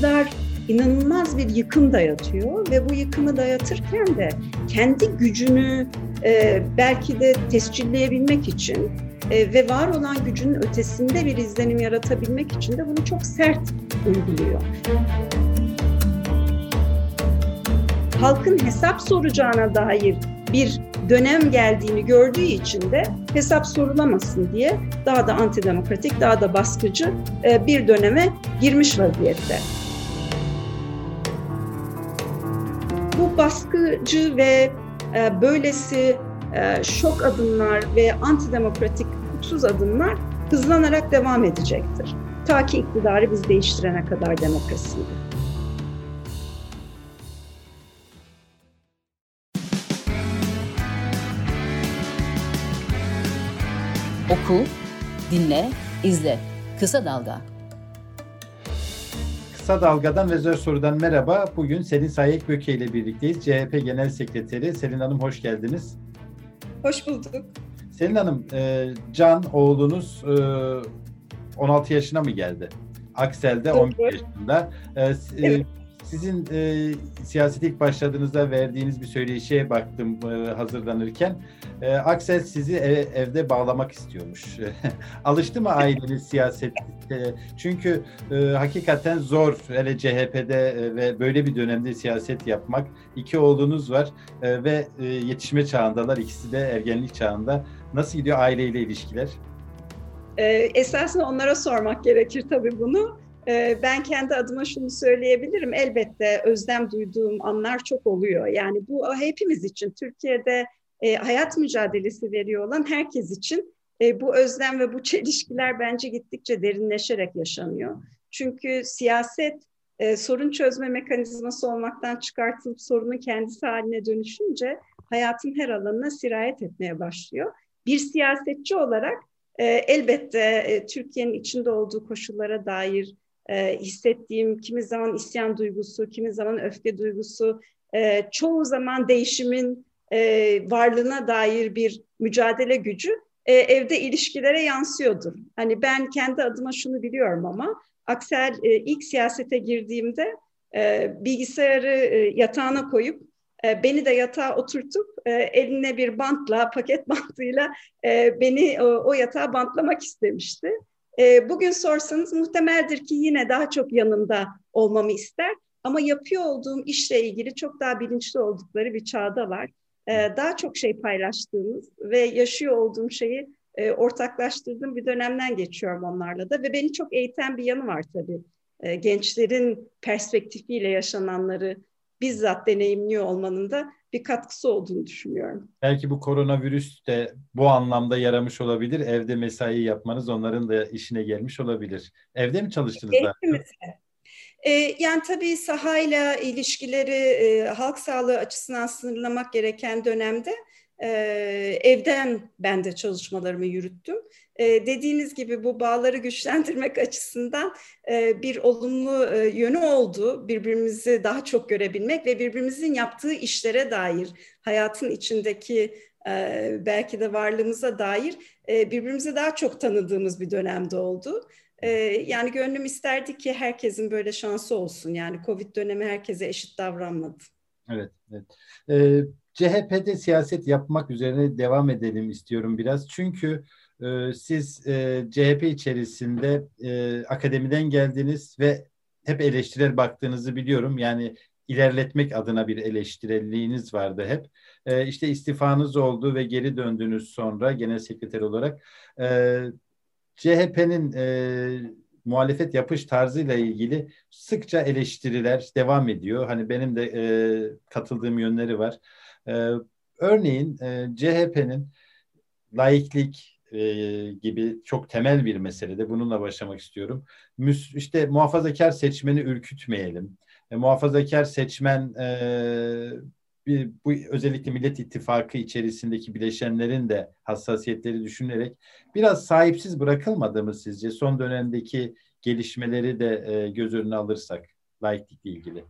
iktidar inanılmaz bir yıkım dayatıyor ve bu yıkımı dayatırken de kendi gücünü e, belki de tescilleyebilmek için e, ve var olan gücünün ötesinde bir izlenim yaratabilmek için de bunu çok sert uyguluyor. Halkın hesap soracağına dair bir dönem geldiğini gördüğü için de hesap sorulamasın diye daha da antidemokratik, daha da baskıcı e, bir döneme girmiş vaziyette. Bu baskıcı ve e, böylesi e, şok adımlar ve antidemokratik hukuksuz adımlar hızlanarak devam edecektir. Ta ki iktidarı biz değiştirene kadar demokrasiyi. Oku, dinle, izle. Kısa Dalga. Kısa Dalga'dan ve Zör Soru'dan merhaba. Bugün Selin Sayek Böke ile birlikteyiz. CHP Genel Sekreteri Selin Hanım hoş geldiniz. Hoş bulduk. Selin Hanım, e, Can oğlunuz e, 16 yaşına mı geldi? Aksel'de 11 yaşında. E, evet. Sizin e, siyaset ilk başladığınızda verdiğiniz bir söyleşiye baktım e, hazırlanırken. E, Aksel sizi ev, evde bağlamak istiyormuş. Alıştı mı aileniz siyaset? E, çünkü e, hakikaten zor hele CHP'de e, ve böyle bir dönemde siyaset yapmak. İki oğlunuz var e, ve e, yetişme çağındalar. İkisi de ergenlik çağında. Nasıl gidiyor aileyle ilişkiler? E, esasında onlara sormak gerekir tabii bunu. Ee, ben kendi adıma şunu söyleyebilirim. Elbette özlem duyduğum anlar çok oluyor. Yani bu hepimiz için Türkiye'de e, hayat mücadelesi veriyor olan herkes için e, bu özlem ve bu çelişkiler bence gittikçe derinleşerek yaşanıyor. Çünkü siyaset e, sorun çözme mekanizması olmaktan çıkartılıp sorunun kendisi haline dönüşünce hayatın her alanına sirayet etmeye başlıyor. Bir siyasetçi olarak elbette Türkiye'nin içinde olduğu koşullara dair e, hissettiğim kimi zaman isyan duygusu, kimi zaman öfke duygusu, e, çoğu zaman değişimin e, varlığına dair bir mücadele gücü e, evde ilişkilere yansıyordur. Hani ben kendi adıma şunu biliyorum ama Aksel e, ilk siyasete girdiğimde e, bilgisayarı e, yatağına koyup e, beni de yatağa oturtup e, eline bir bantla, paket bantıyla e, beni o, o yatağa bantlamak istemişti. E, bugün sorsanız muhtemeldir ki yine daha çok yanında olmamı ister. Ama yapıyor olduğum işle ilgili çok daha bilinçli oldukları bir çağdalar. E, daha çok şey paylaştığımız ve yaşıyor olduğum şeyi e, ortaklaştırdığım bir dönemden geçiyorum onlarla da. Ve beni çok eğiten bir yanı var tabii. E, gençlerin perspektifiyle yaşananları bizzat deneyimliyor olmanın da bir katkısı olduğunu düşünüyorum. Belki bu koronavirüs de bu anlamda yaramış olabilir. Evde mesai yapmanız onların da işine gelmiş olabilir. Evde mi çalıştınız daha? E, yani tabii sahayla ilişkileri e, halk sağlığı açısından sınırlamak gereken dönemde e, evden ben de çalışmalarımı yürüttüm. E, dediğiniz gibi bu bağları güçlendirmek açısından e, bir olumlu e, yönü oldu. Birbirimizi daha çok görebilmek ve birbirimizin yaptığı işlere dair, hayatın içindeki e, belki de varlığımıza dair birbirimizi daha çok tanıdığımız bir dönemde oldu. Yani gönlüm isterdi ki herkesin böyle şansı olsun. Yani Covid dönemi herkese eşit davranmadı. Evet, evet. Ee, CHP'de siyaset yapmak üzerine devam edelim istiyorum biraz. Çünkü e, siz e, CHP içerisinde e, akademiden geldiniz ve hep eleştirel baktığınızı biliyorum. Yani ilerletmek adına bir eleştirelliğiniz vardı hep. E, işte istifanız oldu ve geri döndünüz sonra genel sekreter olarak. E, CHP'nin e, muhalefet yapış tarzıyla ilgili sıkça eleştiriler devam ediyor. Hani benim de e, katıldığım yönleri var. E, örneğin e, CHP'nin laiklik e, gibi çok temel bir meselede bununla başlamak istiyorum. Müs işte muhafazakar seçmeni ürkütmeyelim. E, muhafazakar seçmen e, bir, bu özellikle Millet İttifakı içerisindeki bileşenlerin de hassasiyetleri düşünerek biraz sahipsiz bırakılmadı mı sizce? Son dönemdeki gelişmeleri de e, göz önüne alırsak laiklikle ilgili.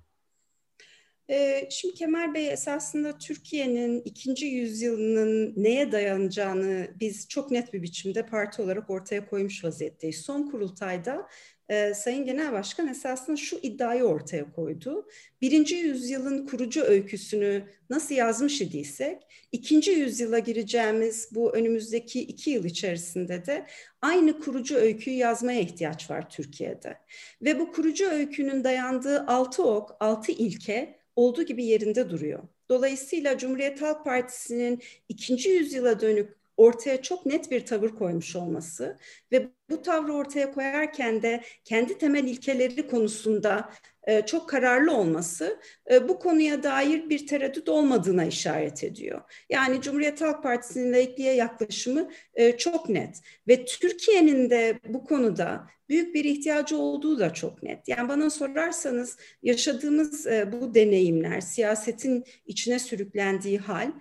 Ee, şimdi Kemal Bey esasında Türkiye'nin ikinci yüzyılının neye dayanacağını biz çok net bir biçimde parti olarak ortaya koymuş vaziyetteyiz. Son kurultayda e, Sayın Genel Başkan esasında şu iddiayı ortaya koydu. Birinci yüzyılın kurucu öyküsünü nasıl yazmış idiysek, ikinci yüzyıla gireceğimiz bu önümüzdeki iki yıl içerisinde de aynı kurucu öyküyü yazmaya ihtiyaç var Türkiye'de. Ve bu kurucu öykünün dayandığı altı ok, altı ilke olduğu gibi yerinde duruyor. Dolayısıyla Cumhuriyet Halk Partisi'nin ikinci yüzyıla dönük ortaya çok net bir tavır koymuş olması ve bu tavrı ortaya koyarken de kendi temel ilkeleri konusunda e, çok kararlı olması e, bu konuya dair bir tereddüt olmadığına işaret ediyor. Yani Cumhuriyet Halk Partisi'nin laikliğe yaklaşımı e, çok net ve Türkiye'nin de bu konuda büyük bir ihtiyacı olduğu da çok net. Yani bana sorarsanız yaşadığımız bu deneyimler, siyasetin içine sürüklendiği hal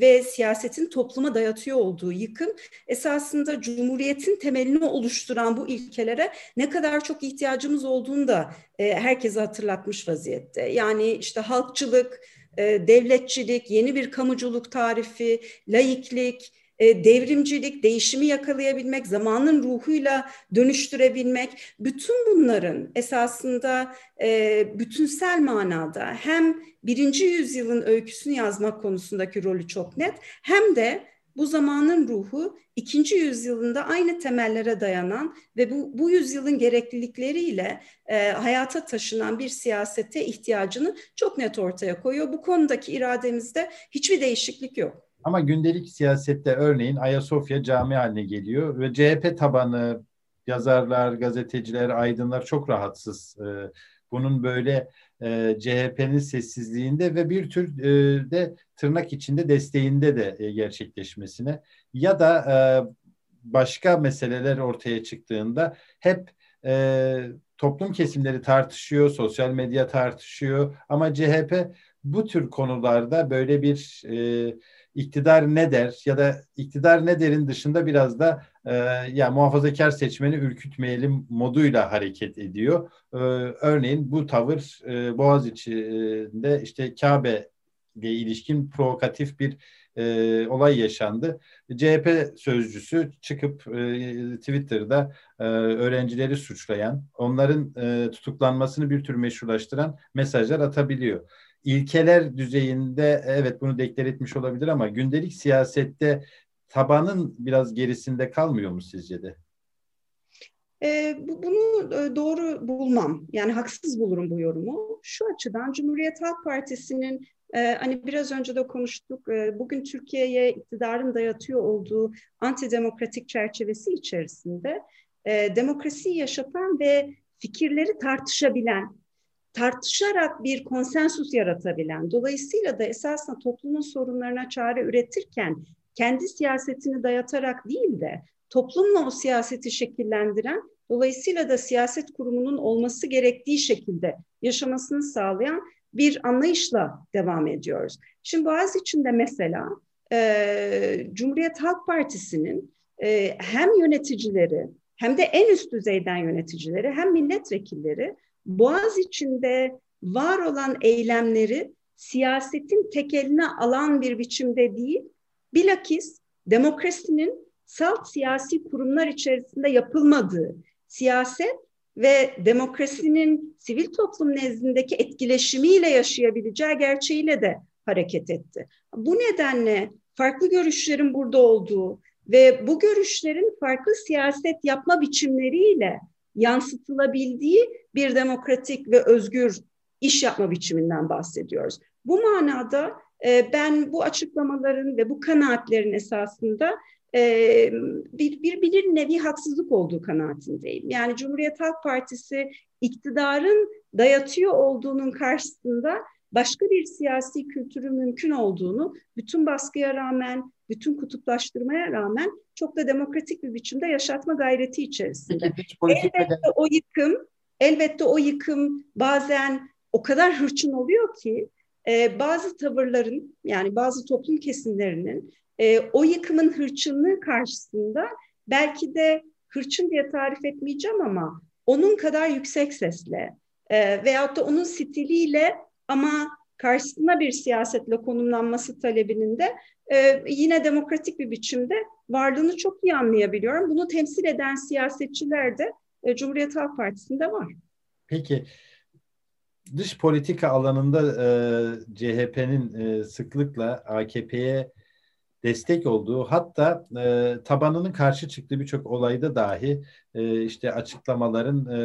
ve siyasetin topluma dayatıyor olduğu yıkım esasında Cumhuriyet'in temelini oluşturan bu ilkelere ne kadar çok ihtiyacımız olduğunu da e, herkese hatırlatmış vaziyette. Yani işte halkçılık, e, devletçilik, yeni bir kamuculuk tarifi, laiklik, e, devrimcilik, değişimi yakalayabilmek, zamanın ruhuyla dönüştürebilmek, bütün bunların esasında e, bütünsel manada hem birinci yüzyılın öyküsünü yazmak konusundaki rolü çok net, hem de bu zamanın ruhu ikinci yüzyılında aynı temellere dayanan ve bu, bu yüzyılın gereklilikleriyle e, hayata taşınan bir siyasete ihtiyacını çok net ortaya koyuyor. Bu konudaki irademizde hiçbir değişiklik yok. Ama gündelik siyasette örneğin Ayasofya cami haline geliyor ve CHP tabanı yazarlar, gazeteciler, aydınlar çok rahatsız. E, bunun böyle e, CHP'nin sessizliğinde ve bir tür e, de tırnak içinde desteğinde de e, gerçekleşmesine ya da e, başka meseleler ortaya çıktığında hep e, toplum kesimleri tartışıyor, sosyal medya tartışıyor ama CHP bu tür konularda böyle bir e, iktidar ne der ya da iktidar ne derin dışında biraz da e, ya muhafazakar seçmeni ürkütmeyelim moduyla hareket ediyor. E, örneğin bu tavır e, Boğaziçi'nde işte Kabe ile ilişkin provokatif bir e, olay yaşandı. CHP sözcüsü çıkıp e, Twitter'da e, öğrencileri suçlayan, onların e, tutuklanmasını bir tür meşrulaştıran mesajlar atabiliyor ilkeler düzeyinde evet bunu deklar etmiş olabilir ama gündelik siyasette tabanın biraz gerisinde kalmıyor mu sizce de? E, bunu doğru bulmam. Yani haksız bulurum bu yorumu. Şu açıdan Cumhuriyet Halk Partisi'nin e, hani biraz önce de konuştuk. E, bugün Türkiye'ye iktidarın dayatıyor olduğu antidemokratik çerçevesi içerisinde e, demokrasiyi yaşatan ve fikirleri tartışabilen, tartışarak bir konsensus yaratabilen, dolayısıyla da esasında toplumun sorunlarına çare üretirken kendi siyasetini dayatarak değil de toplumla o siyaseti şekillendiren, dolayısıyla da siyaset kurumunun olması gerektiği şekilde yaşamasını sağlayan bir anlayışla devam ediyoruz. Şimdi Boğaziçi'nde mesela e, Cumhuriyet Halk Partisi'nin e, hem yöneticileri hem de en üst düzeyden yöneticileri hem milletvekilleri Boğaz içinde var olan eylemleri siyasetin tekeline alan bir biçimde değil, bilakis demokrasinin salt siyasi kurumlar içerisinde yapılmadığı, siyaset ve demokrasinin sivil toplum nezdindeki etkileşimiyle yaşayabileceği gerçeğiyle de hareket etti. Bu nedenle farklı görüşlerin burada olduğu ve bu görüşlerin farklı siyaset yapma biçimleriyle yansıtılabildiği bir demokratik ve özgür iş yapma biçiminden bahsediyoruz. Bu manada e, ben bu açıklamaların ve bu kanaatlerin esasında e, bir, bir, bir nevi haksızlık olduğu kanaatindeyim. Yani Cumhuriyet Halk Partisi iktidarın dayatıyor olduğunun karşısında başka bir siyasi kültürü mümkün olduğunu bütün baskıya rağmen, bütün kutuplaştırmaya rağmen çok da demokratik bir biçimde yaşatma gayreti içerisinde. Elbette o yıkım, elbette o yıkım bazen o kadar hırçın oluyor ki e, bazı tavırların yani bazı toplum kesimlerinin e, o yıkımın hırçınlığı karşısında belki de hırçın diye tarif etmeyeceğim ama onun kadar yüksek sesle e, veyahut da onun stiliyle ama karşısına bir siyasetle konumlanması talebinin de e, yine demokratik bir biçimde varlığını çok iyi anlayabiliyorum. Bunu temsil eden siyasetçiler de e, Cumhuriyet Halk Partisi'nde var. Peki dış politika alanında e, CHP'nin e, sıklıkla AKP'ye destek olduğu hatta e, tabanının karşı çıktığı birçok olayda dahi e, işte açıklamaların e,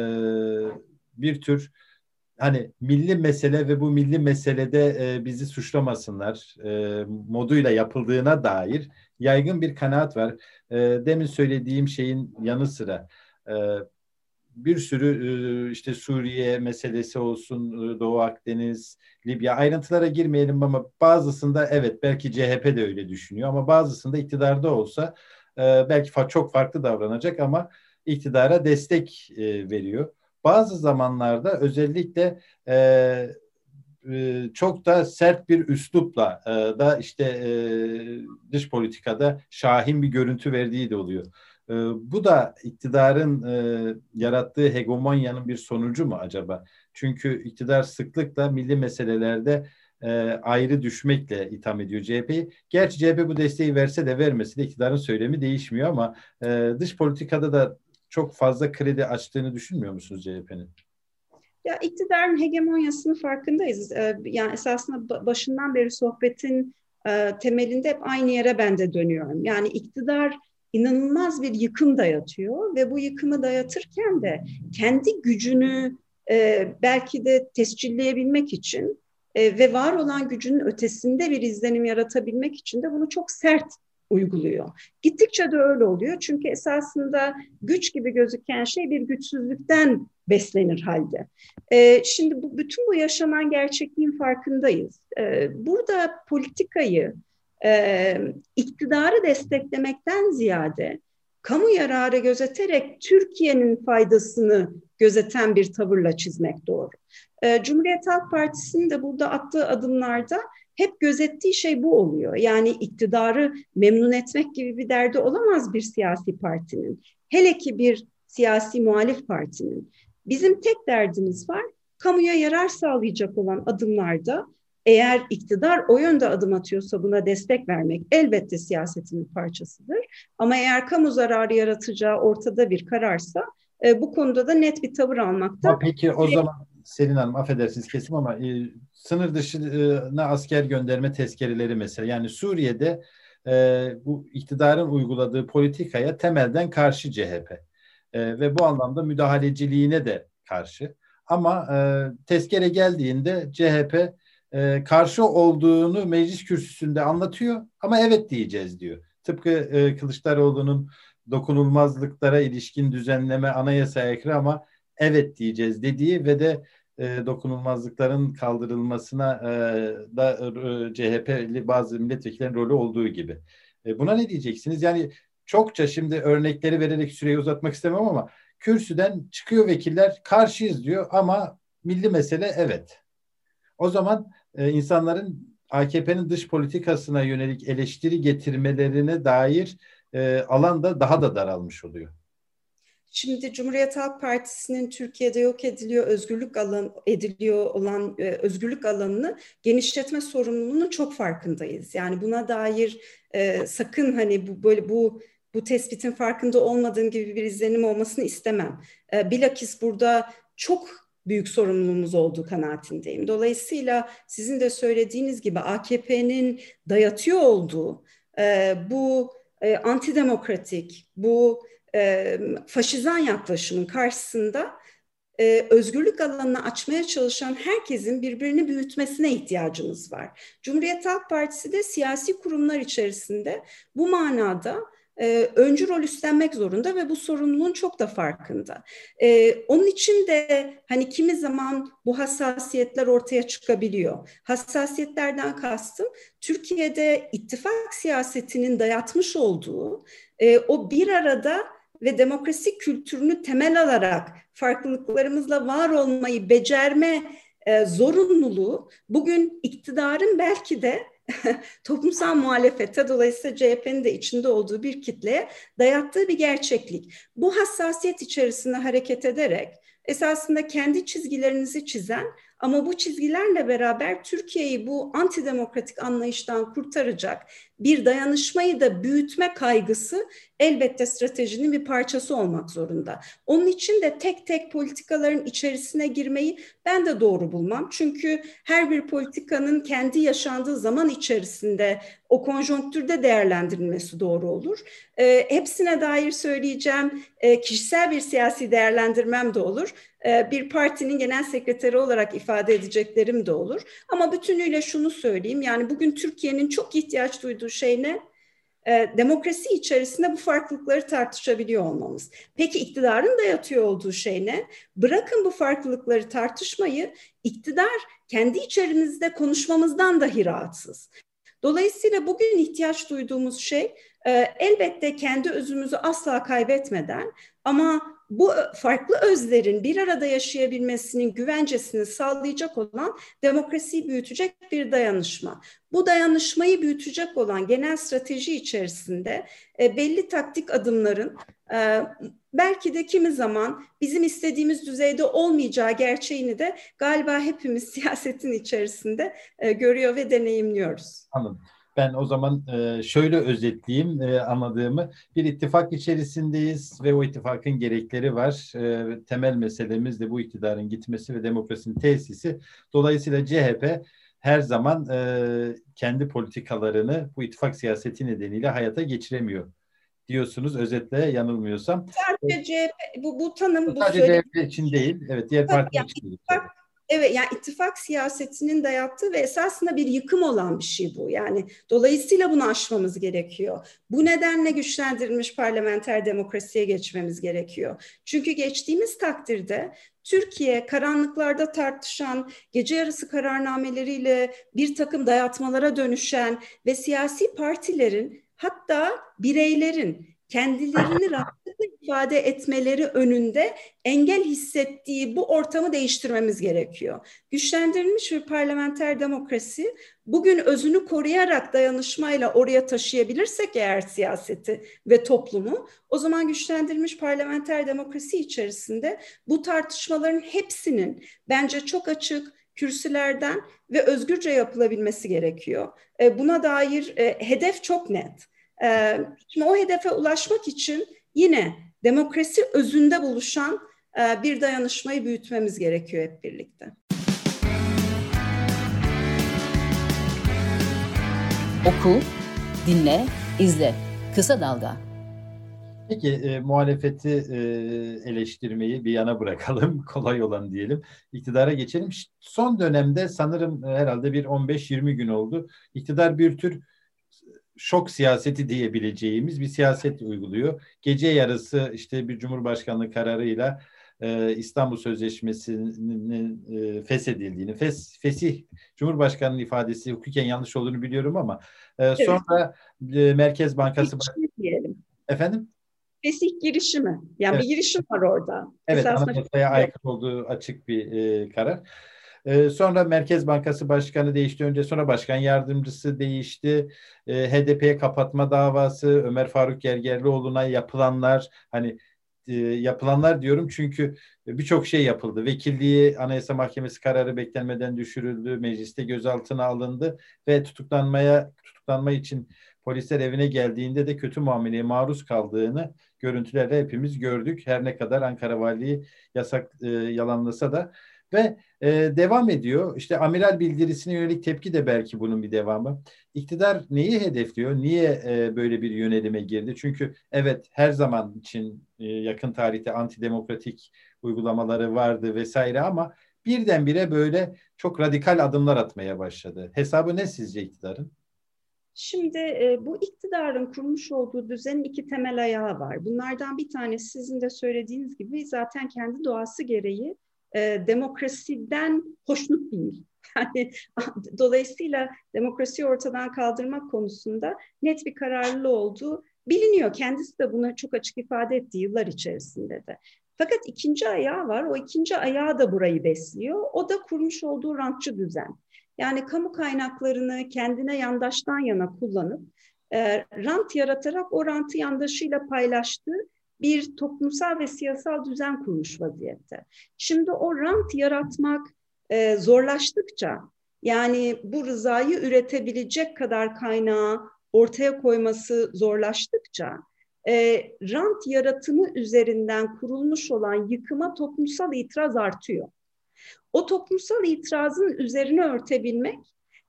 bir tür hani milli mesele ve bu milli meselede e, bizi suçlamasınlar e, moduyla yapıldığına dair yaygın bir kanaat var. E, demin söylediğim şeyin yanı sıra e, bir sürü e, işte Suriye meselesi olsun, e, Doğu Akdeniz, Libya ayrıntılara girmeyelim ama bazısında evet belki CHP de öyle düşünüyor ama bazısında iktidarda olsa e, belki çok farklı davranacak ama iktidara destek veriyor. Bazı zamanlarda özellikle çok da sert bir üslupla da işte dış politikada şahin bir görüntü verdiği de oluyor. E, bu da iktidarın e, yarattığı hegemonyanın bir sonucu mu acaba? Çünkü iktidar sıklıkla milli meselelerde e, ayrı düşmekle itham ediyor CHP'yi. Gerçi CHP bu desteği verse de vermese de iktidarın söylemi değişmiyor ama e, dış politikada da çok fazla kredi açtığını düşünmüyor musunuz CHP'nin? Ya iktidarın hegemonyasının farkındayız. Ee, yani esasında başından beri sohbetin e, temelinde hep aynı yere ben de dönüyorum. Yani iktidar inanılmaz bir yıkım dayatıyor ve bu yıkımı dayatırken de kendi gücünü e, belki de tescilleyebilmek için e, ve var olan gücünün ötesinde bir izlenim yaratabilmek için de bunu çok sert uyguluyor. Gittikçe de öyle oluyor çünkü esasında güç gibi gözüken şey bir güçsüzlükten beslenir halde. E, şimdi bu, bütün bu yaşanan gerçekliğin farkındayız. E, burada politikayı e, iktidarı desteklemekten ziyade kamu yararı gözeterek Türkiye'nin faydasını gözeten bir tavırla çizmek doğru. E, Cumhuriyet Halk Partisi'nin de burada attığı adımlarda hep gözettiği şey bu oluyor. Yani iktidarı memnun etmek gibi bir derdi olamaz bir siyasi partinin. Hele ki bir siyasi muhalif partinin. Bizim tek derdimiz var. Kamuya yarar sağlayacak olan adımlarda eğer iktidar o yönde adım atıyorsa buna destek vermek elbette siyasetin bir parçasıdır. Ama eğer kamu zararı yaratacağı ortada bir kararsa e, bu konuda da net bir tavır almakta. Ama peki o zaman Selin Hanım affedersiniz kesim ama e, sınır dışına asker gönderme tezkereleri mesela yani Suriye'de e, bu iktidarın uyguladığı politikaya temelden karşı CHP e, ve bu anlamda müdahaleciliğine de karşı. Ama e, tezkere geldiğinde CHP e, karşı olduğunu meclis kürsüsünde anlatıyor ama evet diyeceğiz diyor. Tıpkı e, Kılıçdaroğlu'nun dokunulmazlıklara ilişkin düzenleme anayasaya aykırı ama evet diyeceğiz dediği ve de e, dokunulmazlıkların kaldırılmasına e, da e, CHP'li bazı milletvekillerin rolü olduğu gibi. E, buna ne diyeceksiniz? Yani çokça şimdi örnekleri vererek süreyi uzatmak istemem ama kürsüden çıkıyor vekiller karşıyız diyor ama milli mesele evet. O zaman e, insanların AKP'nin dış politikasına yönelik eleştiri getirmelerine dair e, alan da daha da daralmış oluyor. Şimdi Cumhuriyet Halk Partisi'nin Türkiye'de yok ediliyor özgürlük alan ediliyor olan e, özgürlük alanını genişletme sorumluluğunun çok farkındayız. Yani buna dair e, sakın hani bu böyle bu bu tespitin farkında olmadığım gibi bir izlenim olmasını istemem. E, bilakis burada çok büyük sorumluluğumuz olduğu kanaatindeyim. Dolayısıyla sizin de söylediğiniz gibi AKP'nin dayatıyor olduğu e, bu e, antidemokratik, bu e, faşizan yaklaşımın karşısında e, özgürlük alanını açmaya çalışan herkesin birbirini büyütmesine ihtiyacımız var. Cumhuriyet Halk Partisi de siyasi kurumlar içerisinde bu manada e, öncü rol üstlenmek zorunda ve bu sorumluluğun çok da farkında. E, onun için de hani kimi zaman bu hassasiyetler ortaya çıkabiliyor. Hassasiyetlerden kastım Türkiye'de ittifak siyasetinin dayatmış olduğu e, o bir arada ve demokrasi kültürünü temel alarak farklılıklarımızla var olmayı becerme e, zorunluluğu bugün iktidarın belki de toplumsal muhalefete dolayısıyla CHP'nin de içinde olduğu bir kitleye dayattığı bir gerçeklik. Bu hassasiyet içerisinde hareket ederek esasında kendi çizgilerinizi çizen ama bu çizgilerle beraber Türkiye'yi bu antidemokratik anlayıştan kurtaracak bir dayanışmayı da büyütme kaygısı elbette stratejinin bir parçası olmak zorunda. Onun için de tek tek politikaların içerisine girmeyi ben de doğru bulmam. Çünkü her bir politikanın kendi yaşandığı zaman içerisinde o konjonktürde değerlendirilmesi doğru olur. E, hepsine dair söyleyeceğim e, kişisel bir siyasi değerlendirmem de olur. E, bir partinin genel sekreteri olarak ifade edeceklerim de olur. Ama bütünüyle şunu söyleyeyim yani bugün Türkiye'nin çok ihtiyaç duyduğu şey ne? e, demokrasi içerisinde bu farklılıkları tartışabiliyor olmamız. Peki iktidarın da yatıyor olduğu şey ne? Bırakın bu farklılıkları tartışmayı, iktidar kendi içerimizde konuşmamızdan dahi rahatsız. Dolayısıyla bugün ihtiyaç duyduğumuz şey e, elbette kendi özümüzü asla kaybetmeden ama bu farklı özlerin bir arada yaşayabilmesinin güvencesini sağlayacak olan demokrasiyi büyütecek bir dayanışma. Bu dayanışmayı büyütecek olan genel strateji içerisinde e, belli taktik adımların e, belki de kimi zaman bizim istediğimiz düzeyde olmayacağı gerçeğini de galiba hepimiz siyasetin içerisinde e, görüyor ve deneyimliyoruz. Anladım. Ben o zaman e, şöyle özetleyeyim e, anladığımı. Bir ittifak içerisindeyiz ve o ittifakın gerekleri var. E, temel meselemiz de bu iktidarın gitmesi ve demokrasinin tesisi. Dolayısıyla CHP her zaman kendi politikalarını bu ittifak siyaseti nedeniyle hayata geçiremiyor diyorsunuz özetle yanılmıyorsam. Sadece CHP bu, bu tanım bu sadece CHP için değil. Evet diğer partiler için değil. Evet yani ittifak siyasetinin dayattığı ve esasında bir yıkım olan bir şey bu. Yani dolayısıyla bunu aşmamız gerekiyor. Bu nedenle güçlendirilmiş parlamenter demokrasiye geçmemiz gerekiyor. Çünkü geçtiğimiz takdirde Türkiye karanlıklarda tartışan, gece yarısı kararnameleriyle bir takım dayatmalara dönüşen ve siyasi partilerin hatta bireylerin kendilerini rahatlıkla ifade etmeleri önünde engel hissettiği bu ortamı değiştirmemiz gerekiyor. Güçlendirilmiş bir parlamenter demokrasi bugün özünü koruyarak dayanışmayla oraya taşıyabilirsek eğer siyaseti ve toplumu o zaman güçlendirilmiş parlamenter demokrasi içerisinde bu tartışmaların hepsinin bence çok açık kürsülerden ve özgürce yapılabilmesi gerekiyor. E, buna dair e, hedef çok net. E, şimdi o hedefe ulaşmak için yine demokrasi özünde buluşan e, bir dayanışmayı büyütmemiz gerekiyor hep birlikte. Oku, dinle, izle. Kısa Dalga. Peki e, muhalefeti e, eleştirmeyi bir yana bırakalım. Kolay olan diyelim. İktidara geçelim. Son dönemde sanırım e, herhalde bir 15-20 gün oldu. İktidar bir tür şok siyaseti diyebileceğimiz bir siyaset uyguluyor. Gece yarısı işte bir cumhurbaşkanlığı kararıyla e, İstanbul Sözleşmesi'nin e, feshedildiğini, fes, fesih Cumhurbaşkanı'nın ifadesi hukuken yanlış olduğunu biliyorum ama e, sonra evet. e, Merkez Bankası diyelim. Efendim? Fesih girişimi. Yani evet. bir girişim var orada. Evet, anayasaya aykırı olduğu açık bir e, karar. Ee, sonra Merkez Bankası Başkanı değişti. Önce sonra Başkan Yardımcısı değişti. Ee, HDP'ye kapatma davası, Ömer Faruk Gergerlioğlu'na yapılanlar hani e, yapılanlar diyorum çünkü birçok şey yapıldı. Vekilliği Anayasa Mahkemesi kararı beklenmeden düşürüldü. Mecliste gözaltına alındı ve tutuklanmaya tutuklanma için polisler evine geldiğinde de kötü muameleye maruz kaldığını görüntülerle hepimiz gördük. Her ne kadar Ankara Valiliği yasak e, yalanlasa da ve e, devam ediyor. İşte amiral bildirisine yönelik tepki de belki bunun bir devamı. İktidar neyi hedefliyor? Niye e, böyle bir yönelime girdi? Çünkü evet her zaman için e, yakın tarihte antidemokratik uygulamaları vardı vesaire ama birdenbire böyle çok radikal adımlar atmaya başladı. Hesabı ne sizce iktidarın? Şimdi e, bu iktidarın kurmuş olduğu düzenin iki temel ayağı var. Bunlardan bir tanesi sizin de söylediğiniz gibi zaten kendi doğası gereği e, demokrasiden hoşnut değil. Yani dolayısıyla demokrasiyi ortadan kaldırmak konusunda net bir kararlı olduğu biliniyor. Kendisi de bunu çok açık ifade etti yıllar içerisinde de. Fakat ikinci ayağı var. O ikinci ayağı da burayı besliyor. O da kurmuş olduğu rantçı düzen. Yani kamu kaynaklarını kendine yandaştan yana kullanıp e, rant yaratarak o rantı yandaşıyla paylaştığı bir toplumsal ve siyasal düzen kurmuş vaziyette. Şimdi o rant yaratmak e, zorlaştıkça yani bu rızayı üretebilecek kadar kaynağı ortaya koyması zorlaştıkça e, rant yaratımı üzerinden kurulmuş olan yıkıma toplumsal itiraz artıyor. O toplumsal itirazın üzerine örtebilmek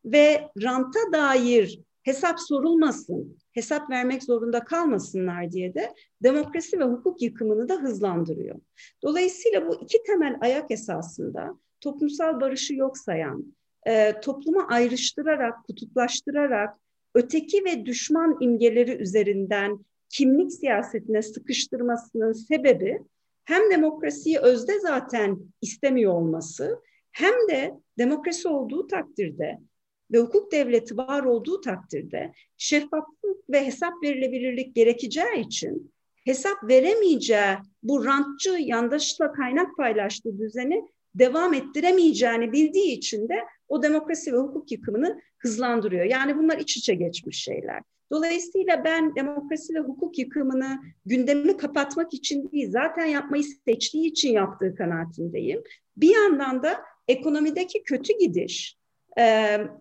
ve ranta dair hesap sorulmasın, hesap vermek zorunda kalmasınlar diye de demokrasi ve hukuk yıkımını da hızlandırıyor. Dolayısıyla bu iki temel ayak esasında toplumsal barışı yok sayan, e, toplumu ayrıştırarak, kutuplaştırarak, öteki ve düşman imgeleri üzerinden kimlik siyasetine sıkıştırmasının sebebi hem demokrasiyi özde zaten istemiyor olması hem de demokrasi olduğu takdirde ve hukuk devleti var olduğu takdirde şeffaflık ve hesap verilebilirlik gerekeceği için hesap veremeyeceği bu rantçı yandaşla kaynak paylaştığı düzeni devam ettiremeyeceğini bildiği için de o demokrasi ve hukuk yıkımını hızlandırıyor. Yani bunlar iç içe geçmiş şeyler. Dolayısıyla ben demokrasi ve hukuk yıkımını gündemi kapatmak için değil, zaten yapmayı seçtiği için yaptığı kanaatindeyim. Bir yandan da ekonomideki kötü gidiş,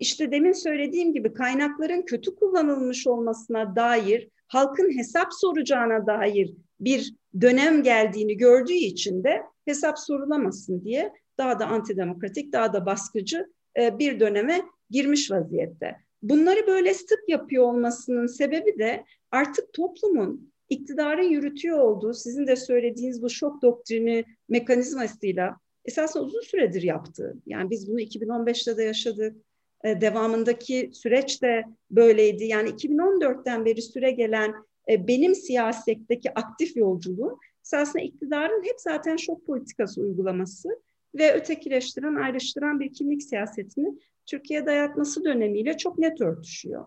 işte demin söylediğim gibi kaynakların kötü kullanılmış olmasına dair, halkın hesap soracağına dair bir dönem geldiğini gördüğü için de hesap sorulamasın diye daha da antidemokratik, daha da baskıcı bir döneme girmiş vaziyette. Bunları böyle sık yapıyor olmasının sebebi de artık toplumun iktidarın yürütüyor olduğu sizin de söylediğiniz bu şok doktrini mekanizmasıyla esasında uzun süredir yaptığı. Yani biz bunu 2015'te de yaşadık. E, devamındaki süreç de böyleydi. Yani 2014'ten beri süre gelen e, benim siyasetteki aktif yolculuğum esasında iktidarın hep zaten şok politikası uygulaması ve ötekileştiren, ayrıştıran bir kimlik siyasetini Türkiye dayatması dönemiyle çok net örtüşüyor.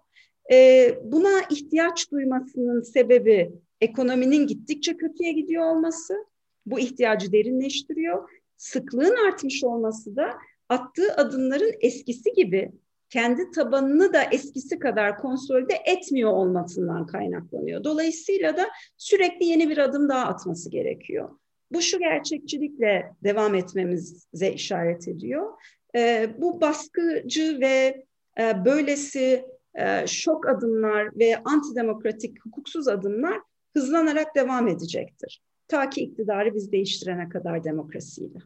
E, buna ihtiyaç duymasının sebebi ekonominin gittikçe kötüye gidiyor olması. Bu ihtiyacı derinleştiriyor. Sıklığın artmış olması da attığı adımların eskisi gibi kendi tabanını da eskisi kadar konsolide etmiyor olmasından kaynaklanıyor. Dolayısıyla da sürekli yeni bir adım daha atması gerekiyor. Bu şu gerçekçilikle devam etmemize işaret ediyor. E, bu baskıcı ve e, böylesi e, şok adımlar ve antidemokratik hukuksuz adımlar hızlanarak devam edecektir. Ta ki iktidarı biz değiştirene kadar demokrasiyle.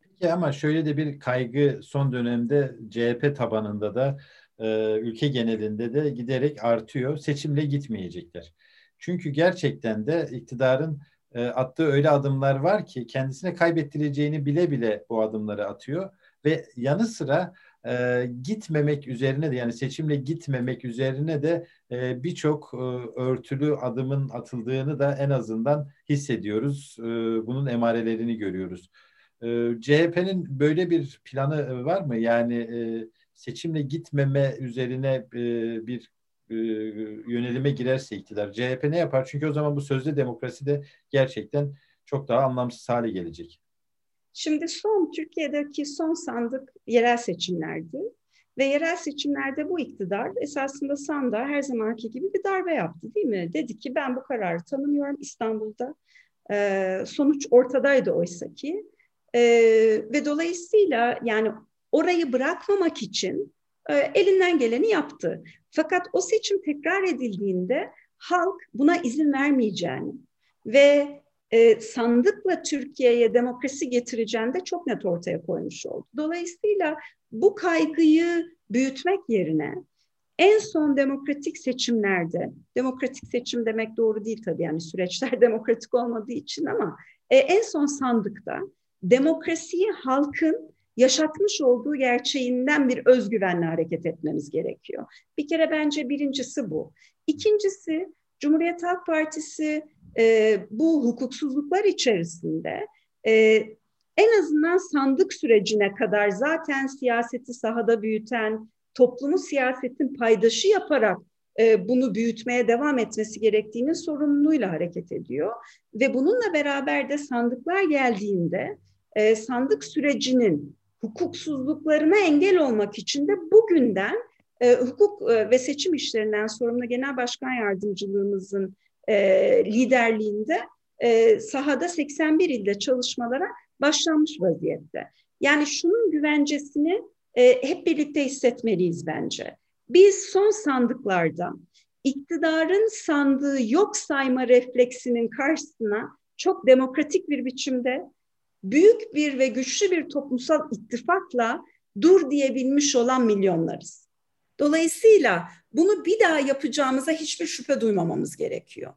Peki ama şöyle de bir kaygı son dönemde CHP tabanında da e, ülke genelinde de giderek artıyor. Seçimle gitmeyecekler. Çünkü gerçekten de iktidarın e, attığı öyle adımlar var ki kendisine kaybettireceğini bile bile bu adımları atıyor ve yanı sıra e, gitmemek üzerine de yani seçimle gitmemek üzerine de e, birçok e, örtülü adımın atıldığını da en azından hissediyoruz. E, bunun emarelerini görüyoruz. E, CHP'nin böyle bir planı var mı? Yani e, seçimle gitmeme üzerine e, bir e, yönelime girerse iktidar CHP ne yapar? Çünkü o zaman bu sözde demokrasi de gerçekten çok daha anlamsız hale gelecek. Şimdi son Türkiye'deki son sandık yerel seçimlerdi. Ve yerel seçimlerde bu iktidar esasında sandığa her zamanki gibi bir darbe yaptı değil mi? Dedi ki ben bu kararı tanımıyorum İstanbul'da. Ee, sonuç ortadaydı oysa ki. Ee, ve dolayısıyla yani orayı bırakmamak için e, elinden geleni yaptı. Fakat o seçim tekrar edildiğinde halk buna izin vermeyeceğini ve e, sandıkla Türkiye'ye demokrasi getireceğini de çok net ortaya koymuş oldu. Dolayısıyla bu kaygıyı büyütmek yerine en son demokratik seçimlerde, demokratik seçim demek doğru değil tabii yani süreçler demokratik olmadığı için ama e, en son sandıkta demokrasiyi halkın yaşatmış olduğu gerçeğinden bir özgüvenle hareket etmemiz gerekiyor. Bir kere bence birincisi bu. İkincisi Cumhuriyet Halk Partisi e, bu hukuksuzluklar içerisinde e, en azından sandık sürecine kadar zaten siyaseti sahada büyüten, toplumu siyasetin paydaşı yaparak e, bunu büyütmeye devam etmesi gerektiğinin sorumluluğuyla hareket ediyor. Ve bununla beraber de sandıklar geldiğinde e, sandık sürecinin hukuksuzluklarına engel olmak için de bugünden e, hukuk e, ve seçim işlerinden sorumlu Genel Başkan Yardımcılığımızın e, liderliğinde e, sahada 81 ilde çalışmalara başlanmış vaziyette. Yani şunun güvencesini e, hep birlikte hissetmeliyiz bence. Biz son sandıklarda iktidarın sandığı yok sayma refleksinin karşısına çok demokratik bir biçimde büyük bir ve güçlü bir toplumsal ittifakla dur diyebilmiş olan milyonlarız. Dolayısıyla bunu bir daha yapacağımıza hiçbir şüphe duymamamız gerekiyor.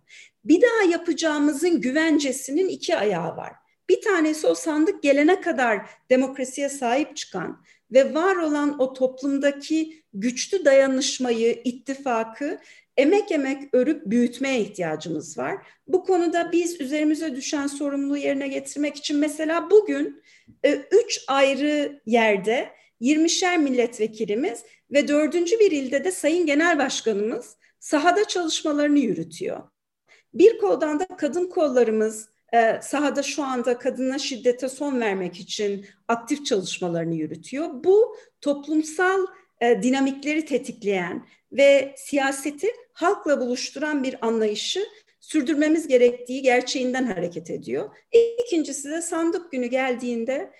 Bir daha yapacağımızın güvencesinin iki ayağı var. Bir tanesi o sandık gelene kadar demokrasiye sahip çıkan ve var olan o toplumdaki güçlü dayanışmayı, ittifakı emek emek örüp büyütmeye ihtiyacımız var. Bu konuda biz üzerimize düşen sorumluluğu yerine getirmek için mesela bugün e, üç ayrı yerde 20'şer milletvekilimiz ve dördüncü bir ilde de Sayın Genel Başkanımız sahada çalışmalarını yürütüyor. Bir koldan da kadın kollarımız e, sahada şu anda kadına şiddete son vermek için aktif çalışmalarını yürütüyor. Bu toplumsal e, dinamikleri tetikleyen ve siyaseti halkla buluşturan bir anlayışı sürdürmemiz gerektiği gerçeğinden hareket ediyor. İkincisi de sandık günü geldiğinde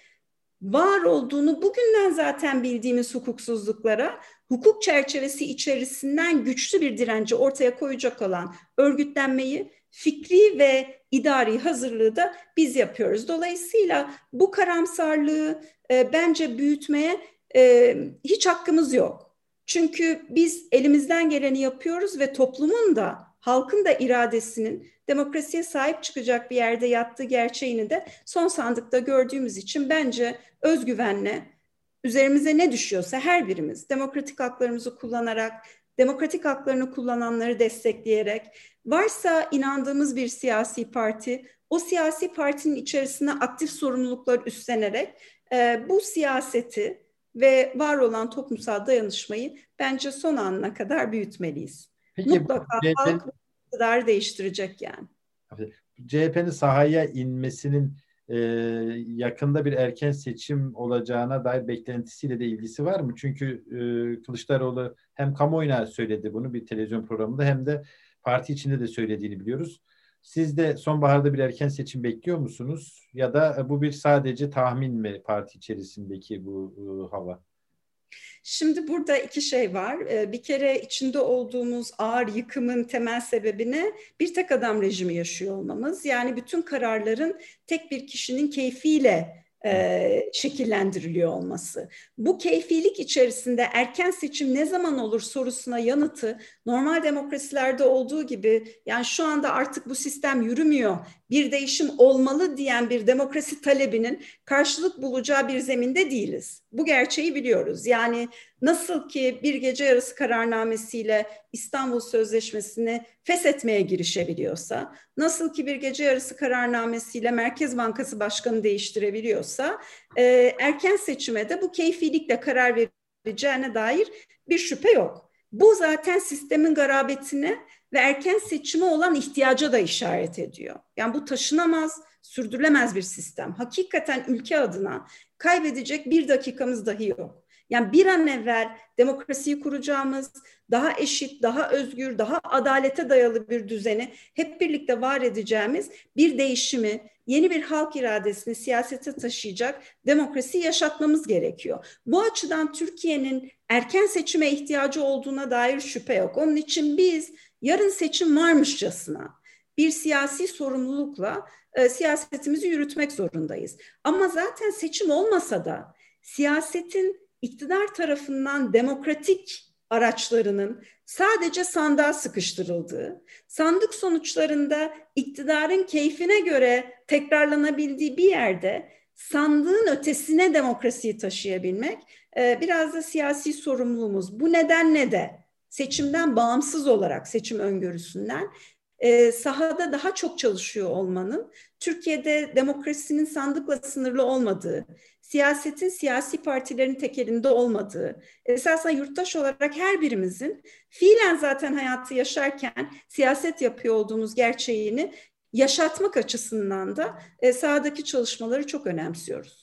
var olduğunu bugünden zaten bildiğimiz hukuksuzluklara hukuk çerçevesi içerisinden güçlü bir direnci ortaya koyacak olan örgütlenmeyi fikri ve idari hazırlığı da biz yapıyoruz. Dolayısıyla bu karamsarlığı e, bence büyütmeye e, hiç hakkımız yok. Çünkü biz elimizden geleni yapıyoruz ve toplumun da halkın da iradesinin demokrasiye sahip çıkacak bir yerde yattığı gerçeğini de son sandıkta gördüğümüz için bence özgüvenle üzerimize ne düşüyorsa her birimiz demokratik haklarımızı kullanarak, demokratik haklarını kullananları destekleyerek, varsa inandığımız bir siyasi parti, o siyasi partinin içerisine aktif sorumluluklar üstlenerek e, bu siyaseti ve var olan toplumsal dayanışmayı bence son anına kadar büyütmeliyiz. Peki, Mutlaka CHP, halk iktidarı değiştirecek yani. CHP'nin sahaya inmesinin e, yakında bir erken seçim olacağına dair beklentisiyle de ilgisi var mı? Çünkü e, Kılıçdaroğlu hem kamuoyuna söyledi bunu bir televizyon programında hem de parti içinde de söylediğini biliyoruz. Siz de sonbaharda bir erken seçim bekliyor musunuz? Ya da bu bir sadece tahmin mi parti içerisindeki bu e, hava? Şimdi burada iki şey var. Ee, bir kere içinde olduğumuz ağır yıkımın temel sebebini bir tek adam rejimi yaşıyor olmamız. Yani bütün kararların tek bir kişinin keyfiyle e, şekillendiriliyor olması. Bu keyfilik içerisinde erken seçim ne zaman olur sorusuna yanıtı normal demokrasilerde olduğu gibi yani şu anda artık bu sistem yürümüyor, bir değişim olmalı diyen bir demokrasi talebinin karşılık bulacağı bir zeminde değiliz. Bu gerçeği biliyoruz. Yani nasıl ki bir gece yarısı kararnamesiyle İstanbul Sözleşmesi'ni feshetmeye girişebiliyorsa, nasıl ki bir gece yarısı kararnamesiyle Merkez Bankası Başkanı değiştirebiliyorsa, e, erken seçime de bu keyfilikle karar vereceğine dair bir şüphe yok. Bu zaten sistemin garabetine ve erken seçime olan ihtiyaca da işaret ediyor. Yani bu taşınamaz, sürdürülemez bir sistem. Hakikaten ülke adına kaybedecek bir dakikamız dahi yok. Yani bir an evvel demokrasiyi kuracağımız, daha eşit, daha özgür, daha adalete dayalı bir düzeni hep birlikte var edeceğimiz bir değişimi, yeni bir halk iradesini siyasete taşıyacak demokrasi yaşatmamız gerekiyor. Bu açıdan Türkiye'nin erken seçime ihtiyacı olduğuna dair şüphe yok. Onun için biz yarın seçim varmışçasına bir siyasi sorumlulukla e, siyasetimizi yürütmek zorundayız. Ama zaten seçim olmasa da siyasetin iktidar tarafından demokratik araçlarının sadece sandığa sıkıştırıldığı, sandık sonuçlarında iktidarın keyfine göre tekrarlanabildiği bir yerde sandığın ötesine demokrasiyi taşıyabilmek e, biraz da siyasi sorumluluğumuz. Bu nedenle de seçimden bağımsız olarak seçim öngörüsünden e, sahada daha çok çalışıyor olmanın Türkiye'de demokrasinin sandıkla sınırlı olmadığı, siyasetin siyasi partilerin tekelinde olmadığı, esasında yurttaş olarak her birimizin fiilen zaten hayatı yaşarken siyaset yapıyor olduğumuz gerçeğini yaşatmak açısından da e, sahadaki çalışmaları çok önemsiyoruz.